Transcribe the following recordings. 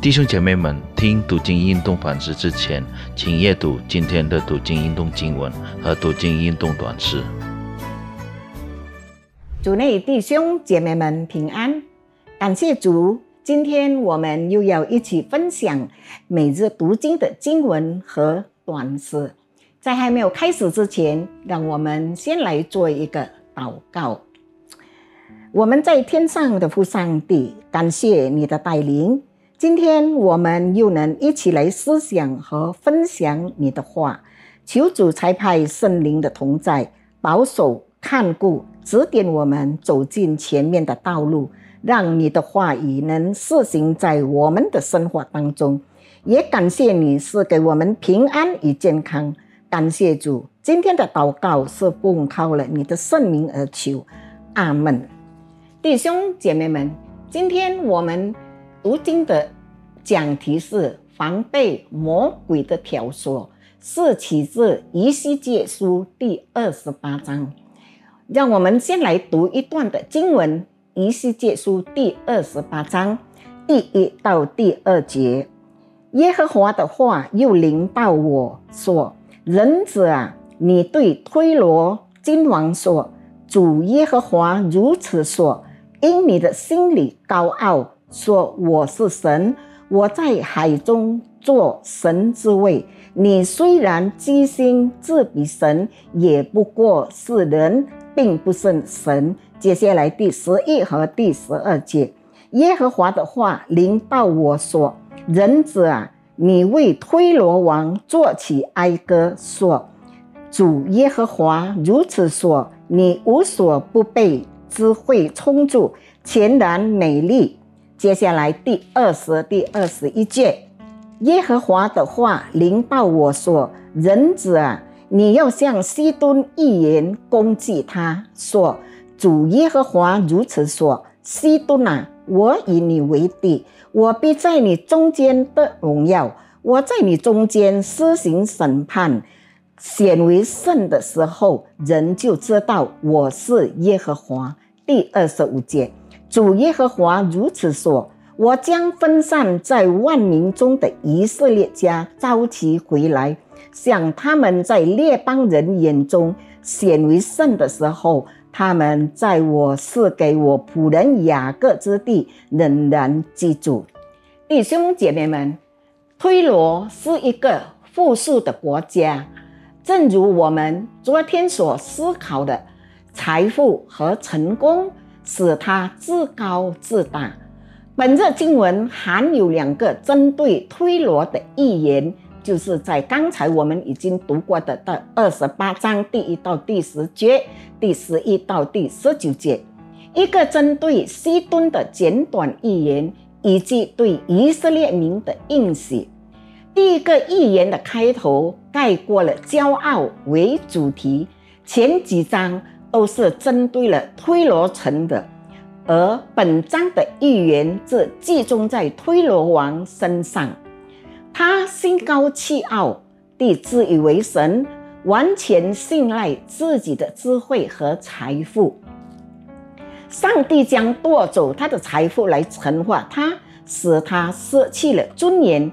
弟兄姐妹们，听读经运动反思之前，请阅读今天的读经运动经文和读经运动短诗。主内弟兄姐妹们平安，感谢主。今天我们又要一起分享每日读经的经文和短诗。在还没有开始之前，让我们先来做一个祷告。我们在天上的父上帝，感谢你的带领。今天我们又能一起来思想和分享你的话，求主差派圣灵的同在，保守看顾，指点我们走进前面的道路，让你的话语能施行在我们的生活当中。也感谢你是给我们平安与健康，感谢主。今天的祷告是奉靠了你的圣名而求，阿门。弟兄姐妹们，今天我们。读经的讲题是防备魔鬼的挑唆，是起自以西结书第二十八章。让我们先来读一段的经文：以西结书第二十八章第一到第二节。耶和华的话又临到我说：“人子啊，你对推罗金王说，主耶和华如此说：因你的心里高傲。”说我是神，我在海中做神之位。你虽然居心自比神，也不过是人，并不是神。接下来第十一和第十二节，耶和华的话临到我说：“人子啊，你为推罗王作起哀歌，说：主耶和华如此说：你无所不备，智慧充足，全然美丽。”接下来第二十、第二十一节，耶和华的话临到我说：“人子啊，你要向西敦预言攻击他，说：主耶和华如此说：西敦啊，我以你为敌，我必在你中间的荣耀，我在你中间施行审判，显为圣的时候，人就知道我是耶和华。”第二十五节。主耶和华如此说：“我将分散在万民中的以色列家召集回来，像他们在列邦人眼中显为圣的时候，他们在我赐给我仆人雅各之地仍然居住。”弟兄姐妹们，推罗是一个富庶的国家，正如我们昨天所思考的，财富和成功。使他自高自大。本日经文含有两个针对推罗的预言，就是在刚才我们已经读过的第二十八章第一到第十节，第十一到第十九节，一个针对西敦的简短预言，以及对以色列民的应许。第一个预言的开头概括了骄傲为主题，前几章。都是针对了推罗城的，而本章的预言则集中在推罗王身上。他心高气傲地自以为神，完全信赖自己的智慧和财富。上帝将夺走他的财富来惩罚他，使他失去了尊严。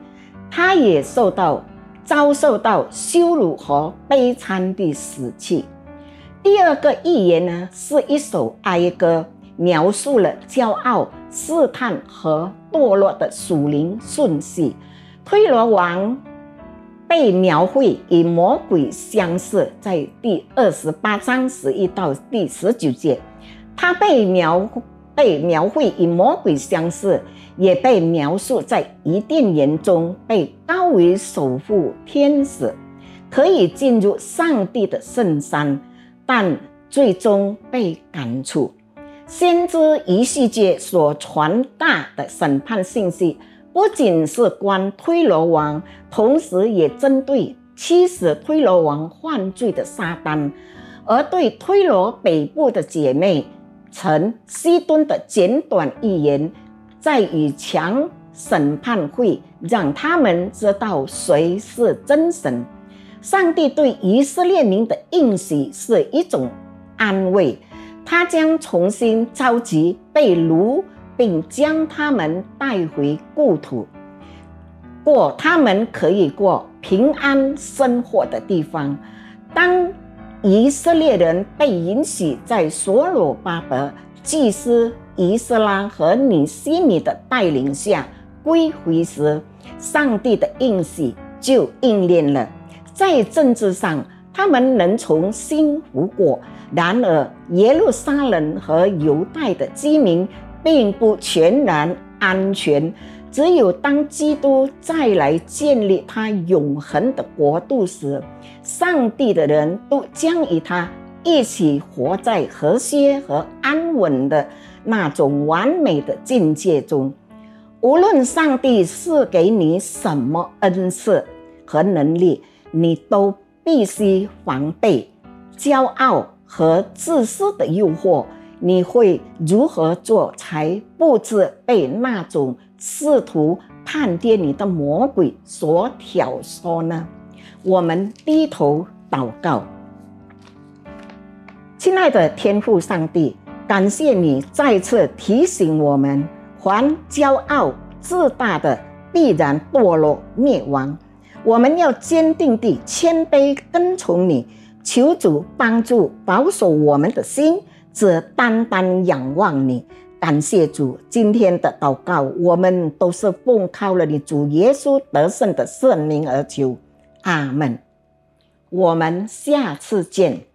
他也受到遭受到羞辱和悲惨的死去。第二个预言呢，是一首哀歌，描述了骄傲、试探和堕落的属灵顺序。推罗王被描绘与魔鬼相似，在第二十八章十一到第十九节，他被描被描绘与魔鬼相似，也被描述在伊甸园中被高为守护天使，可以进入上帝的圣山。但最终被赶出。先知一世界所传达的审判信息，不仅是关推罗王，同时也针对驱使推罗王犯罪的撒旦。而对推罗北部的姐妹城西敦的简短预言，在与强审判会让他们知道谁是真神。上帝对以色列民的应许是一种安慰，他将重新召集被掳，并将他们带回故土。过他们可以过平安生活的地方。当以色列人被允许在所罗巴伯祭司以斯拉和尼西米的带领下归回时，上帝的应许就应验了。在政治上，他们能重新复国；然而，耶路撒冷和犹太的居民并不全然安全。只有当基督再来建立他永恒的国度时，上帝的人都将与他一起活在和谐和安稳的那种完美的境界中。无论上帝是给你什么恩赐和能力，你都必须防备骄傲和自私的诱惑。你会如何做才不致被那种？试图判跌你的魔鬼所挑唆呢？我们低头祷告，亲爱的天父上帝，感谢你再次提醒我们：凡骄傲自大的，必然堕落灭亡。我们要坚定地谦卑跟从你，求主帮助保守我们的心，只单单仰望你。感谢主，今天的祷告，我们都是奉靠了你主耶稣得胜的圣名而求，阿门。我们下次见。